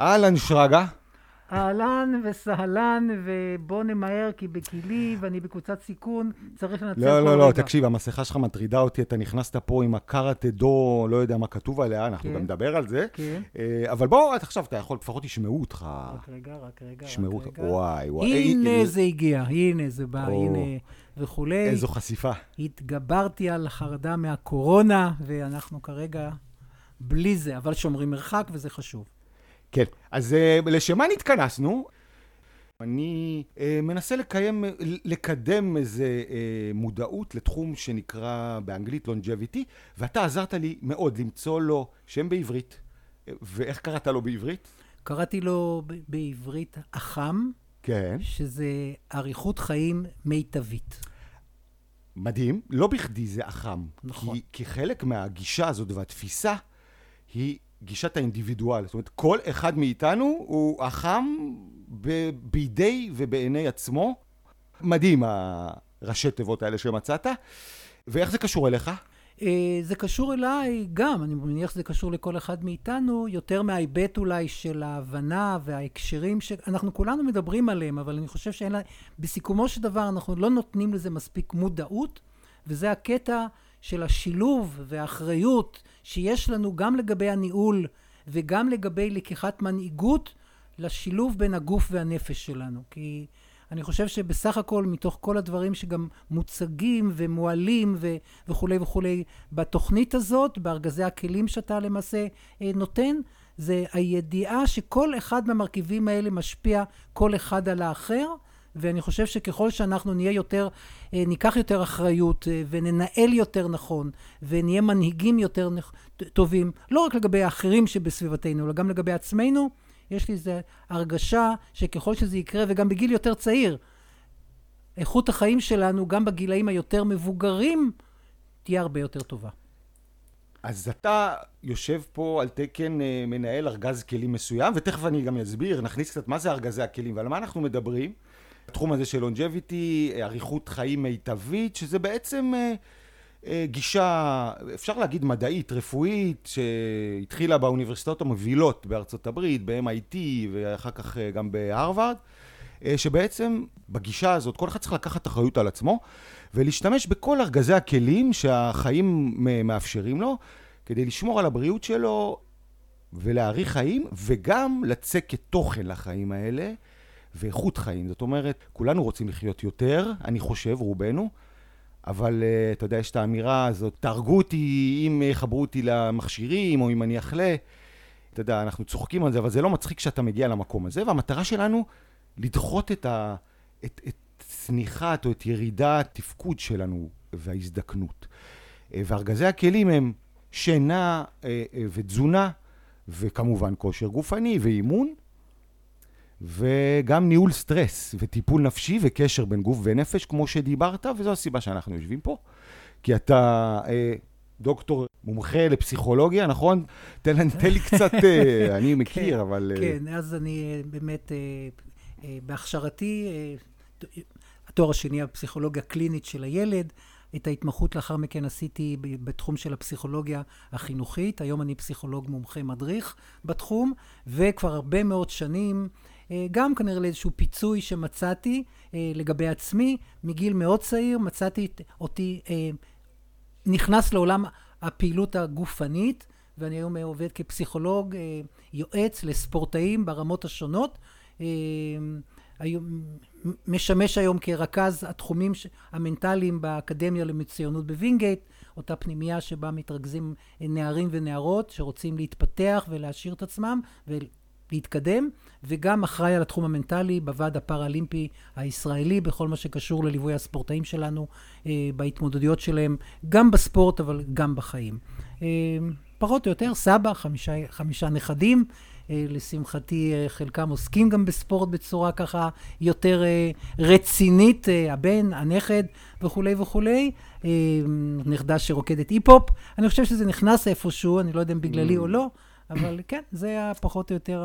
אהלן שרגא. אהלן וסהלן, ובוא נמהר כי בכלי ואני בקבוצת סיכון, צריך לנצל לא, כל לא, רגע. לא, תקשיב, המסכה שלך מטרידה אותי, אתה נכנסת פה עם הקארטה דו, לא יודע מה כתוב עליה, אנחנו כן. גם נדבר על זה. כן. אה, אבל בוא, עד עכשיו אתה יכול, לפחות ישמעו אותך. רק רגע, רק רגע, ישמעו רק אותך. רגע. וואי, וואי. הנה אה, זה הגיע, הנה זה בא, או. הנה וכולי. איזו חשיפה. התגברתי על חרדה מהקורונה, ואנחנו כרגע בלי זה, אבל שומרים מרחק וזה חשוב. כן, אז אה, לשם מה נתכנסנו? אני אה, מנסה לקיים, לקדם איזה אה, מודעות לתחום שנקרא באנגלית longevity, ואתה עזרת לי מאוד למצוא לו שם בעברית. ואיך קראת לו בעברית? קראתי לו בעברית אח"ם, כן. שזה אריכות חיים מיטבית. מדהים, לא בכדי זה אח"ם. נכון. כי, כי חלק מהגישה הזאת והתפיסה היא גישת האינדיבידואל. זאת אומרת, כל אחד מאיתנו הוא אח"ם ב- בידי ובעיני עצמו. מדהים, הראשי תיבות האלה שמצאת. ואיך זה קשור אליך? אה, זה קשור אליי גם, אני מניח שזה קשור לכל אחד מאיתנו, יותר מההיבט אולי של ההבנה וההקשרים שאנחנו כולנו מדברים עליהם, אבל אני חושב שאין לה... בסיכומו של דבר אנחנו לא נותנים לזה מספיק מודעות, וזה הקטע של השילוב והאחריות שיש לנו גם לגבי הניהול וגם לגבי לקיחת מנהיגות לשילוב בין הגוף והנפש שלנו. כי אני חושב שבסך הכל, מתוך כל הדברים שגם מוצגים ומועלים ו- וכולי וכולי בתוכנית הזאת, בארגזי הכלים שאתה למעשה אה, נותן, זה הידיעה שכל אחד מהמרכיבים האלה משפיע כל אחד על האחר, ואני חושב שככל שאנחנו נהיה יותר, אה, ניקח יותר אחריות אה, וננהל יותר נכון, ונהיה מנהיגים יותר טובים, לא רק לגבי האחרים שבסביבתנו, אלא גם לגבי עצמנו, יש לי איזו הרגשה שככל שזה יקרה, וגם בגיל יותר צעיר, איכות החיים שלנו, גם בגילאים היותר מבוגרים, תהיה הרבה יותר טובה. אז אתה יושב פה על תקן אה, מנהל ארגז כלים מסוים, ותכף אני גם אסביר, נכניס קצת מה זה ארגזי הכלים ועל מה אנחנו מדברים. התחום הזה של אה, אריכות חיים מיטבית, שזה בעצם אה, אה, גישה, אפשר להגיד מדעית, רפואית, שהתחילה באוניברסיטאות המובילות בארצות הברית, ב-MIT ואחר כך אה, גם בהרווארד, שבעצם בגישה הזאת כל אחד צריך לקחת אחריות על עצמו ולהשתמש בכל ארגזי הכלים שהחיים מאפשרים לו כדי לשמור על הבריאות שלו ולהאריך חיים וגם לצקת תוכן לחיים האלה ואיכות חיים. זאת אומרת, כולנו רוצים לחיות יותר, אני חושב, רובנו, אבל uh, אתה יודע, יש את האמירה הזאת, תהרגו אותי אם יחברו אותי למכשירים או אם אני אחלה. אתה יודע, אנחנו צוחקים על זה, אבל זה לא מצחיק שאתה מגיע למקום הזה, והמטרה שלנו לדחות את, את, את צניחת או את ירידת התפקוד שלנו וההזדקנות. אה, וארגזי הכלים הם שינה אה, ותזונה, וכמובן כושר גופני ואימון, וגם ניהול סטרס וטיפול נפשי וקשר בין גוף ונפש, כמו שדיברת, וזו הסיבה שאנחנו יושבים פה. כי אתה אה, דוקטור מומחה לפסיכולוגיה, נכון? תן, לי- תן לי קצת, אה, אני מכיר, כן, אבל... אה, כן, אז אני אה, באמת, אה, אה, בהכשרתי, אה, התואר השני הפסיכולוגיה קלינית של הילד, את ההתמחות לאחר מכן עשיתי בתחום של הפסיכולוגיה החינוכית. היום אני פסיכולוג מומחה מדריך בתחום, וכבר הרבה מאוד שנים, גם כנראה לאיזשהו פיצוי שמצאתי אה, לגבי עצמי, מגיל מאוד צעיר מצאתי את- אותי אה, נכנס לעולם הפעילות הגופנית, ואני היום אה, עובד כפסיכולוג, אה, יועץ לספורטאים ברמות השונות. אה, היום, משמש היום כרכז התחומים המנטליים באקדמיה למצוינות בווינגייט, אותה פנימייה שבה מתרכזים אה, נערים ונערות שרוצים להתפתח ולהעשיר את עצמם ולהתקדם, וגם אחראי על התחום המנטלי בוועד הפראלימפי הישראלי, בכל מה שקשור לליווי הספורטאים שלנו אה, בהתמודדויות שלהם, גם בספורט אבל גם בחיים. אה, פחות או יותר, סבא, חמישה, חמישה נכדים. אה, לשמחתי, אה, חלקם עוסקים גם בספורט בצורה ככה יותר אה, רצינית, אה, הבן, הנכד וכולי וכולי. אה, נכדה שרוקדת אי-פופ. אני חושב שזה נכנס איפשהו, אני לא יודע אם בגללי או לא, אבל כן, זה היה פחות או יותר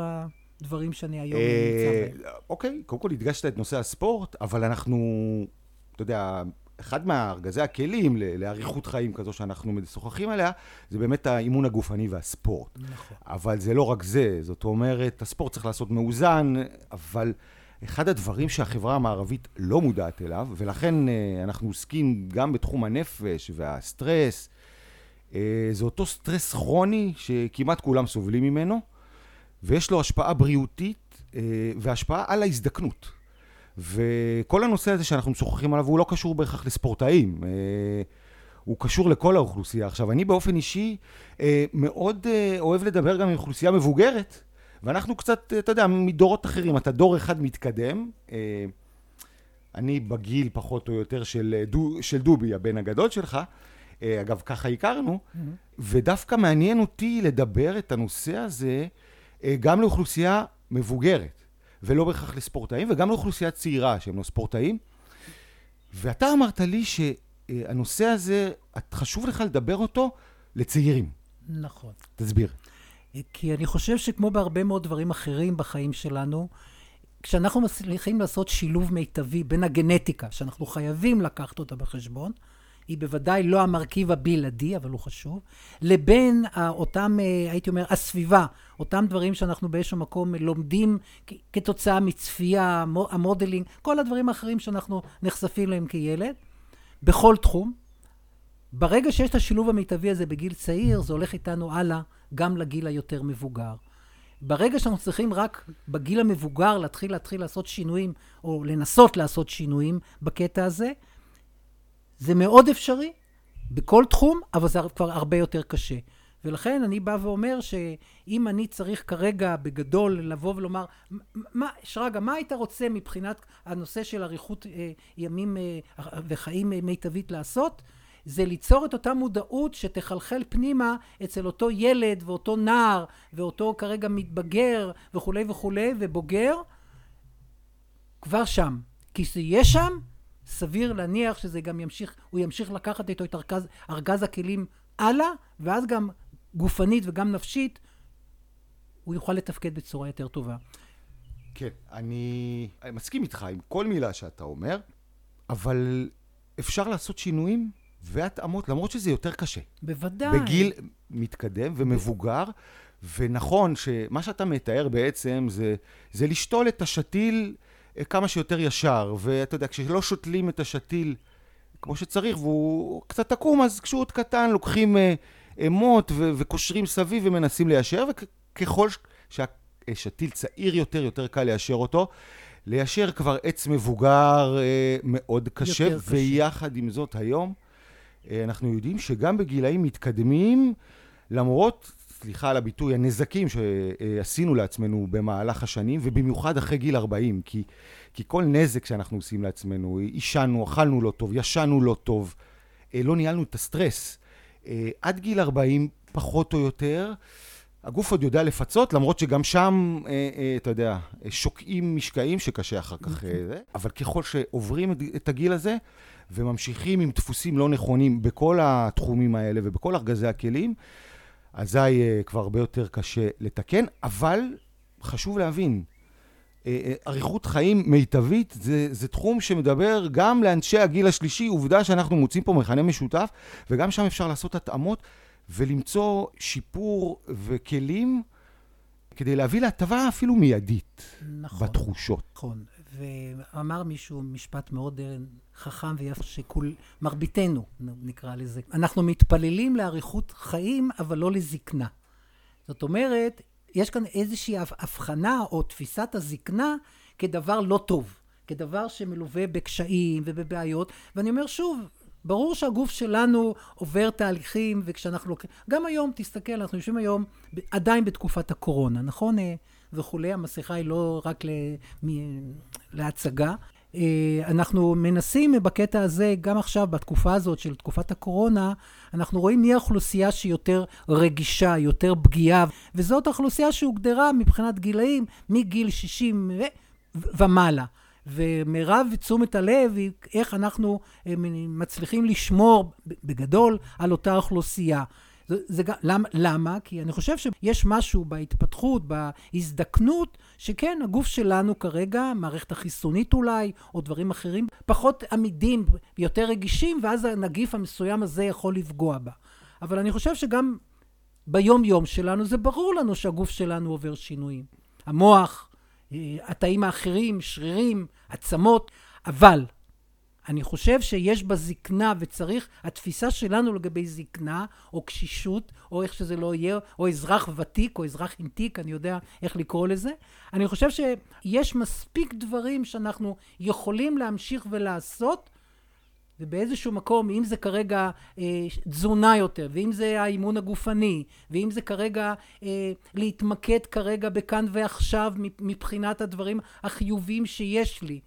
הדברים שאני היום אה, נמצא בהם. אוקיי, קודם כל הדגשת את נושא הספורט, אבל אנחנו, אתה יודע, אחד מארגזי הכלים לאריכות חיים כזו שאנחנו משוחחים עליה, זה באמת האימון הגופני והספורט. נכון. אבל זה לא רק זה, זאת אומרת, הספורט צריך לעשות מאוזן, אבל אחד הדברים שהחברה המערבית לא מודעת אליו, ולכן אה, אנחנו עוסקים גם בתחום הנפש והסטרס, אה, זה אותו סטרס כרוני שכמעט כולם סובלים ממנו, ויש לו השפעה בריאותית אה, והשפעה על ההזדקנות. וכל הנושא הזה שאנחנו משוחחים עליו הוא לא קשור בהכרח לספורטאים. אה, הוא קשור לכל האוכלוסייה. עכשיו, אני באופן אישי אה, מאוד אוהב לדבר גם עם אוכלוסייה מבוגרת, ואנחנו קצת, אתה יודע, מדורות אחרים. אתה דור אחד מתקדם. אני בגיל פחות או יותר של, דו, של דובי, הבן הגדול שלך. אגב, ככה הכרנו, mm-hmm. ודווקא מעניין אותי לדבר את הנושא הזה גם לאוכלוסייה מבוגרת. ולא בהכרח לספורטאים, וגם לאוכלוסייה צעירה שהם לא ספורטאים. ואתה אמרת לי שהנושא הזה, חשוב לך לדבר אותו לצעירים. נכון. תסביר. כי אני חושב שכמו בהרבה מאוד דברים אחרים בחיים שלנו, כשאנחנו מצליחים לעשות שילוב מיטבי בין הגנטיקה, שאנחנו חייבים לקחת אותה בחשבון, היא בוודאי לא המרכיב הבלעדי, אבל הוא חשוב, לבין אותם, אה, הייתי אומר, הסביבה, אותם דברים שאנחנו באיזשהו מקום לומדים כתוצאה מצפייה, המודלינג, כל הדברים האחרים שאנחנו נחשפים להם כילד, בכל תחום. ברגע שיש את השילוב המיטבי הזה בגיל צעיר, זה הולך איתנו הלאה גם לגיל היותר מבוגר. ברגע שאנחנו צריכים רק בגיל המבוגר להתחיל להתחיל לעשות שינויים, או לנסות לעשות שינויים בקטע הזה, זה מאוד אפשרי בכל תחום, אבל זה כבר הרבה יותר קשה. ולכן אני בא ואומר שאם אני צריך כרגע בגדול לבוא ולומר, מה, שרגא, מה היית רוצה מבחינת הנושא של אריכות אה, ימים אה, וחיים אה, מיטבית לעשות? זה ליצור את אותה מודעות שתחלחל פנימה אצל אותו ילד ואותו נער ואותו כרגע מתבגר וכולי וכולי ובוגר כבר שם. כי זה יהיה שם, סביר להניח שזה גם ימשיך, הוא ימשיך לקחת איתו את ארגז, ארגז הכלים הלאה, ואז גם גופנית וגם נפשית, הוא יוכל לתפקד בצורה יותר טובה. כן, אני מסכים איתך עם כל מילה שאתה אומר, אבל אפשר לעשות שינויים והתאמות, למרות שזה יותר קשה. בוודאי. בגיל מתקדם ומבוגר, ונכון שמה שאתה מתאר בעצם זה, זה לשתול את השתיל כמה שיותר ישר, ואתה יודע, כשלא שותלים את השתיל כמו שצריך, והוא קצת עקום, אז כשהוא עוד קטן, לוקחים אה, אה, מוט ו- וקושרים סביב ומנסים ליישר, וככל שהשתיל צעיר יותר, יותר קל ליישר אותו. ליישר כבר עץ מבוגר אה, מאוד קשה, ויחד עם זאת היום, אה, אנחנו יודעים שגם בגילאים מתקדמים, למרות סליחה על הביטוי, הנזקים שעשינו לעצמנו במהלך השנים, ובמיוחד אחרי גיל 40, כי, כי כל נזק שאנחנו עושים לעצמנו, עישנו, אכלנו לא טוב, ישנו לא טוב, אה, לא ניהלנו את הסטרס. אה, עד גיל 40, פחות או יותר, הגוף עוד יודע לפצות, למרות שגם שם, אה, אתה יודע, שוקעים משקעים שקשה אחר כך. זה. אבל ככל שעוברים את הגיל הזה, וממשיכים עם דפוסים לא נכונים בכל התחומים האלה ובכל ארגזי הכלים, אזי uh, כבר הרבה יותר קשה לתקן, אבל חשוב להבין, uh, uh, אריכות חיים מיטבית זה, זה תחום שמדבר גם לאנשי הגיל השלישי, עובדה שאנחנו מוצאים פה מכנה משותף, וגם שם אפשר לעשות התאמות ולמצוא שיפור וכלים כדי להביא להטבה אפילו מיידית נכון, בתחושות. נכון, ואמר מישהו משפט מאוד אה, חכם ויפה, שכול, מרביתנו, נקרא לזה, אנחנו מתפללים לאריכות חיים, אבל לא לזקנה. זאת אומרת, יש כאן איזושהי הבחנה או תפיסת הזקנה כדבר לא טוב, כדבר שמלווה בקשיים ובבעיות, ואני אומר שוב, ברור שהגוף שלנו עובר תהליכים, וכשאנחנו לוקחים... גם היום, תסתכל, אנחנו יושבים היום עדיין בתקופת הקורונה, נכון? וכולי, המסכה היא לא רק להצגה. אה, אנחנו מנסים בקטע הזה, גם עכשיו, בתקופה הזאת של תקופת הקורונה, אנחנו רואים מי האוכלוסייה שהיא יותר רגישה, יותר פגיעה, וזאת האוכלוסייה שהוגדרה מבחינת גילאים מגיל 60 ו- ומעלה. ומרב תשומת הלב היא איך אנחנו אה, מצליחים לשמור בגדול על אותה אוכלוסייה. זה, זה, למה, למה? כי אני חושב שיש משהו בהתפתחות, בהזדקנות, שכן, הגוף שלנו כרגע, מערכת החיסונית אולי, או דברים אחרים, פחות עמידים, יותר רגישים, ואז הנגיף המסוים הזה יכול לפגוע בה. אבל אני חושב שגם ביום-יום שלנו, זה ברור לנו שהגוף שלנו עובר שינויים. המוח, אה, התאים האחרים, שרירים, עצמות, אבל אני חושב שיש בזקנה וצריך, התפיסה שלנו לגבי זקנה או קשישות או איך שזה לא יהיה, או אזרח ותיק או אזרח עם תיק, אני יודע איך לקרוא לזה, אני חושב שיש מספיק דברים שאנחנו יכולים להמשיך ולעשות ובאיזשהו מקום, אם זה כרגע אה, תזונה יותר, ואם זה האימון הגופני, ואם זה כרגע אה, להתמקד כרגע בכאן ועכשיו מבחינת הדברים החיוביים שיש לי,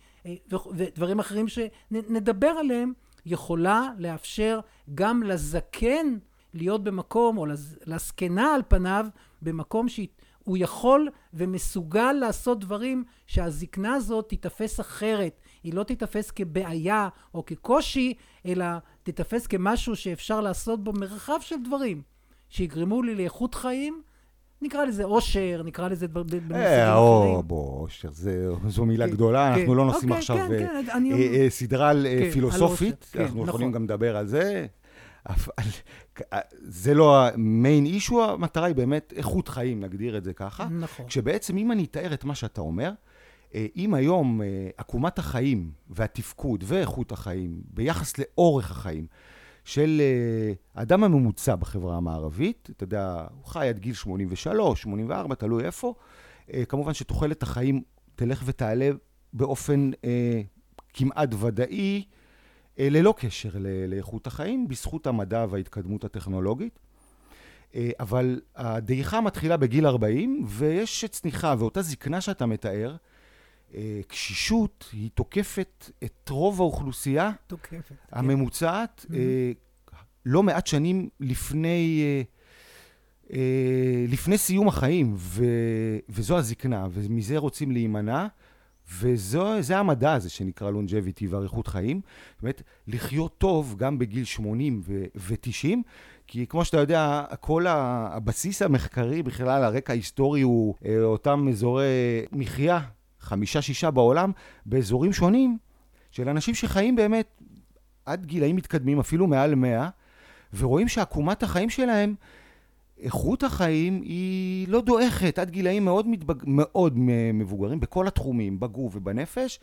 ודברים אחרים שנדבר עליהם, יכולה לאפשר גם לזקן להיות במקום, או לזקנה על פניו, במקום שהוא יכול ומסוגל לעשות דברים שהזקנה הזאת תיתפס אחרת. היא לא תיתפס כבעיה או כקושי, אלא תיתפס כמשהו שאפשר לעשות בו מרחב של דברים שיגרמו לי לאיכות חיים. נקרא לזה אושר, נקרא לזה במושגים אה, אחרים. בוא, אושר, זו מילה כן, גדולה, אנחנו כן. לא אוקיי, עכשיו כן, אה, אה, סדרה פילוסופית, אנחנו יכולים נכון. גם לדבר על זה. זה לא המיין אישו, המטרה היא באמת איכות חיים, נגדיר את זה ככה. נכון. כשבעצם אם אני אתאר את מה שאתה אומר, אם היום עקומת החיים והתפקוד ואיכות החיים ביחס לאורך החיים של האדם הממוצע בחברה המערבית, אתה יודע, הוא חי עד גיל 83, 84, תלוי איפה, כמובן שתוחלת החיים תלך ותעלה באופן כמעט ודאי, ללא קשר לאיכות החיים, בזכות המדע וההתקדמות הטכנולוגית. אבל הדעיכה מתחילה בגיל 40, ויש צניחה, ואותה זקנה שאתה מתאר, קשישות היא תוקפת את רוב האוכלוסייה תוקפת, כן. הממוצעת כן. לא מעט שנים לפני, אה, אה, לפני סיום החיים, ו, וזו הזקנה, ומזה רוצים להימנע. וזה המדע הזה שנקרא לונג'ביטי ואריכות חיים. באמת, לחיות טוב גם בגיל 80 ו-90, כי כמו שאתה יודע, כל הבסיס המחקרי בכלל, הרקע ההיסטורי הוא אותם אזורי מחיה חמישה-שישה בעולם, באזורים שונים, של אנשים שחיים באמת עד גילאים מתקדמים, אפילו מעל מאה, ורואים שעקומת החיים שלהם, איכות החיים היא לא דועכת עד גילאים מאוד, מתבג... מאוד מבוגרים, בכל התחומים, בגוף ובנפש,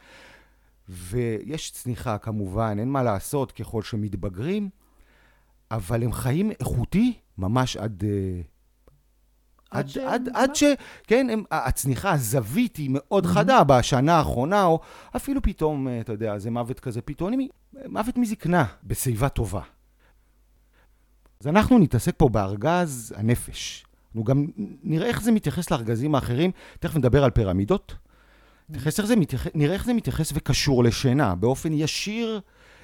ויש צניחה כמובן, אין מה לעשות ככל שמתבגרים, אבל הם חיים איכותי ממש עד... עד, עד, עד, עד ש... כן, הם, הצניחה, הזווית היא מאוד חדה בשנה האחרונה, או אפילו פתאום, אה, אתה יודע, זה מוות כזה פתאומי, מוות מזקנה, בשיבה טובה. אז אנחנו נתעסק פה בארגז הנפש. אנחנו גם נראה איך זה מתייחס לארגזים האחרים, תכף נדבר על פירמידות. איך זה מתייחס, נראה איך זה מתייחס וקשור לשינה, באופן ישיר,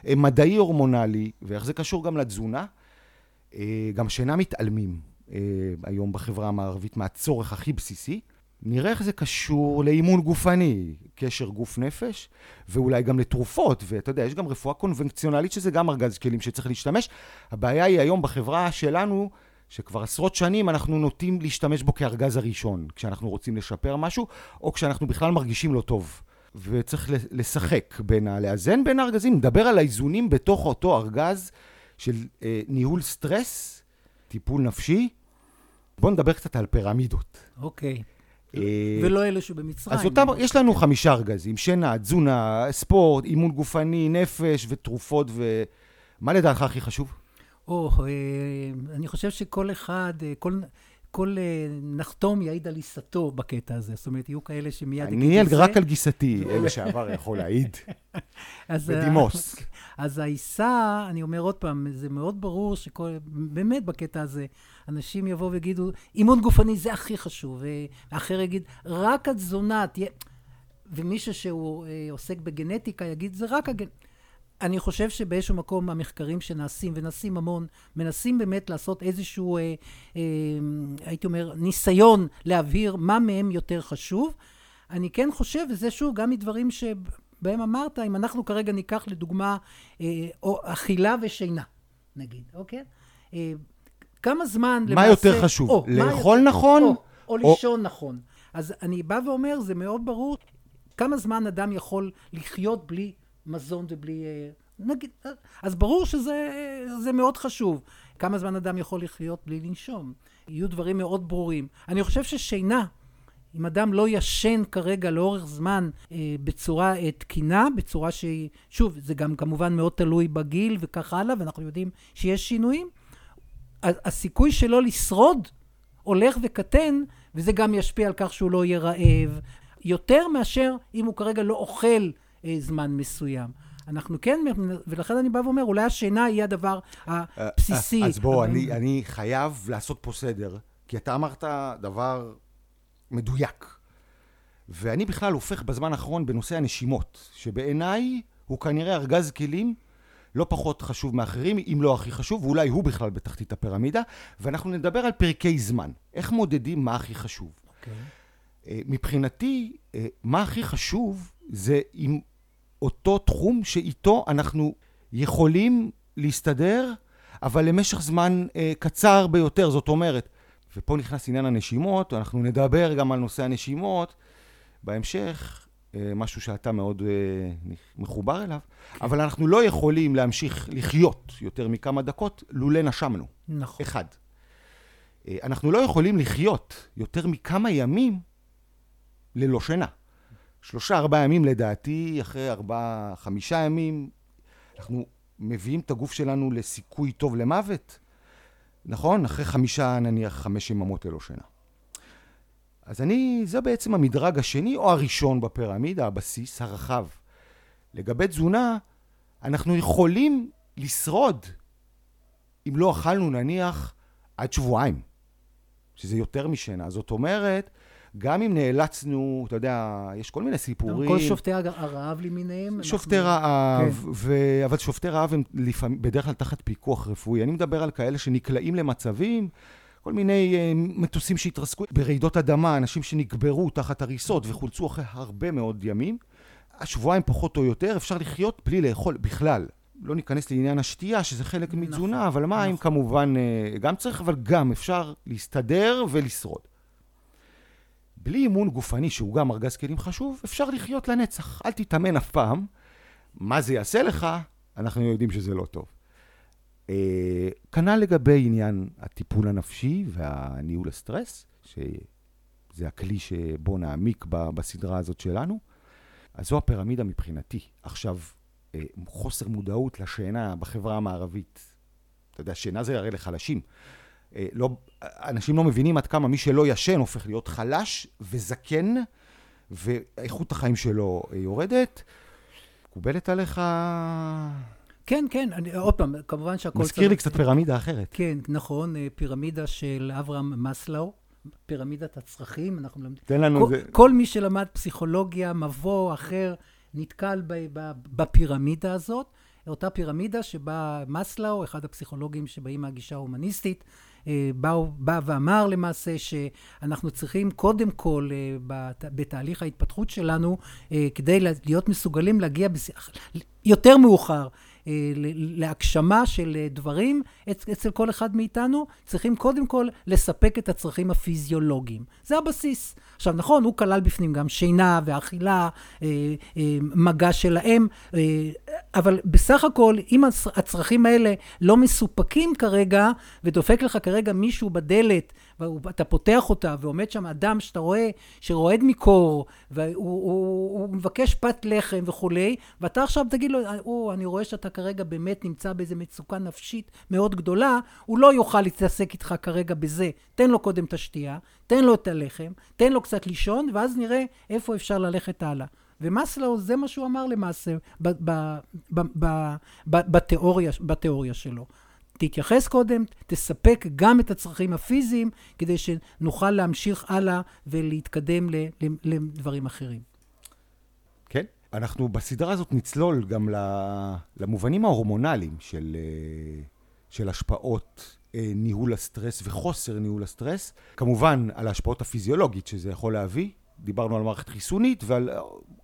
אה, מדעי הורמונלי, ואיך זה קשור גם לתזונה. אה, גם שינה מתעלמים. אה, היום בחברה המערבית מהצורך הכי בסיסי. נראה איך זה קשור לאימון גופני, קשר גוף-נפש, ואולי גם לתרופות, ואתה יודע, יש גם רפואה קונבנציונלית שזה גם ארגז כלים שצריך להשתמש. הבעיה היא היום בחברה שלנו, שכבר עשרות שנים אנחנו נוטים להשתמש בו כארגז הראשון, כשאנחנו רוצים לשפר משהו, או כשאנחנו בכלל מרגישים לא טוב. וצריך לשחק בין, לאזן בין הארגזים, נדבר על האיזונים בתוך אותו ארגז של אה, ניהול סטרס, טיפול נפשי, בואו נדבר קצת על פירמידות. אוקיי. אה, ולא אלה שבמצרים. אז אותם, יש לנו חמישה ארגזים, שינה, תזונה, ספורט, אימון גופני, נפש ותרופות, ומה לדעתך הכי חשוב? או, אה, אני חושב שכל אחד, אה, כל... כל נחתום יעיד על עיסתו בקטע הזה. זאת אומרת, יהיו כאלה שמיד... אני רק על גיסתי, אלה שעבר יכול להעיד. בדימוס. אז העיסה, אני אומר עוד פעם, זה מאוד ברור שכל... באמת בקטע הזה, אנשים יבואו ויגידו, אימון גופני זה הכי חשוב, ואחר יגיד, רק התזונה תהיה... ומישהו שהוא אה, עוסק בגנטיקה יגיד, זה רק הגנ... אני חושב שבאיזשהו מקום המחקרים שנעשים, ונעשים המון, מנסים באמת לעשות איזשהו, אה, אה, הייתי אומר, ניסיון להבהיר מה מהם יותר חשוב. אני כן חושב, וזה שוב, גם מדברים שבהם אמרת, אם אנחנו כרגע ניקח לדוגמה, אה, או אכילה ושינה, נגיד, אוקיי? אה, כמה זמן מה למעשה... יותר חשוב, או, לאכול יותר, נכון? או, או, או לישון נכון. אז אני בא ואומר, זה מאוד ברור, כמה זמן אדם יכול לחיות בלי מזון ובלי... אה, נגיד, אז ברור שזה מאוד חשוב. כמה זמן אדם יכול לחיות בלי לנשום. יהיו דברים מאוד ברורים. אני חושב ששינה, אם אדם לא ישן כרגע לאורך זמן אה, בצורה אה, תקינה, בצורה שהיא, שוב, זה גם כמובן מאוד תלוי בגיל וכך הלאה, ואנחנו יודעים שיש שינויים, הסיכוי שלו לשרוד הולך וקטן, וזה גם ישפיע על כך שהוא לא יהיה רעב, יותר מאשר אם הוא כרגע לא אוכל אה, זמן מסוים. אנחנו כן, ולכן אני בא ואומר, אולי השינה היא הדבר הבסיסי. אז בוא, אני, אני חייב לעשות פה סדר, כי אתה אמרת דבר מדויק. ואני בכלל הופך בזמן האחרון בנושא הנשימות, שבעיניי הוא כנראה ארגז כלים לא פחות חשוב מאחרים, אם לא הכי חשוב, ואולי הוא בכלל בתחתית הפירמידה, ואנחנו נדבר על פרקי זמן. איך מודדים מה הכי חשוב. Okay. אוקיי. אה, מבחינתי, אה, מה הכי חשוב זה אם אותו תחום שאיתו אנחנו יכולים להסתדר, אבל למשך זמן אה, קצר ביותר. זאת אומרת, ופה נכנס עניין הנשימות, אנחנו נדבר גם על נושא הנשימות בהמשך, אה, משהו שאתה מאוד אה, מחובר אליו, כן. אבל אנחנו לא יכולים להמשיך לחיות יותר מכמה דקות לולא נשמנו. נכון. אחד. אה, אנחנו לא יכולים לחיות יותר מכמה ימים ללא שינה. שלושה, ארבעה ימים לדעתי, אחרי ארבעה, חמישה ימים, אנחנו מביאים את הגוף שלנו לסיכוי טוב למוות, נכון? אחרי חמישה, נניח, חמש יממות ללא שינה. אז אני, זה בעצם המדרג השני או הראשון בפירמידה, הבסיס הרחב. לגבי תזונה, אנחנו יכולים לשרוד אם לא אכלנו נניח עד שבועיים, שזה יותר משינה. זאת אומרת, גם אם נאלצנו, אתה יודע, יש כל מיני סיפורים. כל שופטי הרעב למיניהם. שופטי אנחנו... רעב, כן. ו... אבל שופטי רעב הם לפעמים, בדרך כלל תחת פיקוח רפואי. אני מדבר על כאלה שנקלעים למצבים, כל מיני uh, מטוסים שהתרסקו ברעידות אדמה, אנשים שנקברו תחת הריסות וחולצו אחרי הרבה מאוד ימים. השבועיים פחות או יותר, אפשר לחיות בלי לאכול בכלל. לא ניכנס לעניין השתייה, שזה חלק נכון, מתזונה, אבל מים נכון. כמובן uh, גם צריך, אבל גם אפשר להסתדר ולשרוד. בלי אימון גופני, שהוא גם ארגז כלים חשוב, אפשר לחיות לנצח. אל תתאמן אף פעם. מה זה יעשה לך, אנחנו יודעים שזה לא טוב. אה, כנ"ל לגבי עניין הטיפול הנפשי והניהול הסטרס, שזה הכלי שבו נעמיק בסדרה הזאת שלנו. אז זו הפירמידה מבחינתי. עכשיו, אה, חוסר מודעות לשינה בחברה המערבית. אתה יודע, שינה זה הרי לחלשים. אה, לא, אנשים לא מבינים עד כמה מי שלא ישן הופך להיות חלש וזקן, ואיכות החיים שלו אה, יורדת. מקובלת עליך? כן, כן, אני, עוד פעם, כמובן שהכל... מזכיר צריך... לי קצת פירמידה אחרת. כן, נכון, אה, פירמידה של אברהם מסלאו, פירמידת הצרכים, אנחנו מלמדים... תן לנו... כל, זה... כל מי שלמד פסיכולוגיה, מבוא אחר, נתקל ב, ב, בפירמידה הזאת. אותה פירמידה שבה מסלאו, אחד הפסיכולוגים שבאים מהגישה ההומניסטית, בא, בא ואמר למעשה שאנחנו צריכים קודם כל אה, בתהליך ההתפתחות שלנו, אה, כדי להיות מסוגלים להגיע יותר מאוחר אה, להגשמה של אה, דברים אצל כל אחד מאיתנו, צריכים קודם כל לספק את הצרכים הפיזיולוגיים. זה הבסיס. עכשיו, נכון, הוא כלל בפנים גם שינה ואכילה, אה, מגע של האם, אבל בסך הכל, אם הצרכים האלה לא מסופקים כרגע, ודופק לך כרגע מישהו בדלת, ואתה פותח אותה, ועומד שם אדם שאתה רואה, שרועד מקור, והוא הוא, הוא מבקש פת לחם וכולי, ואתה עכשיו תגיד לו, או, אני רואה שאתה כרגע באמת נמצא באיזה מצוקה נפשית מאוד גדולה, הוא לא יוכל להתעסק איתך כרגע בזה. תן לו קודם את השתייה, תן לו את הלחם, תן לו קצת לישון, ואז נראה איפה אפשר ללכת הלאה. ומאסלו, זה מה שהוא אמר למעשה בתיאוריה, בתיאוריה שלו. תתייחס קודם, תספק גם את הצרכים הפיזיים, כדי שנוכל להמשיך הלאה ולהתקדם לדברים אחרים. כן. אנחנו בסדרה הזאת נצלול גם למובנים ההורמונליים של, אה, של השפעות אה, ניהול הסטרס וחוסר ניהול הסטרס. כמובן, על ההשפעות הפיזיולוגית שזה יכול להביא, דיברנו על מערכת חיסונית ועל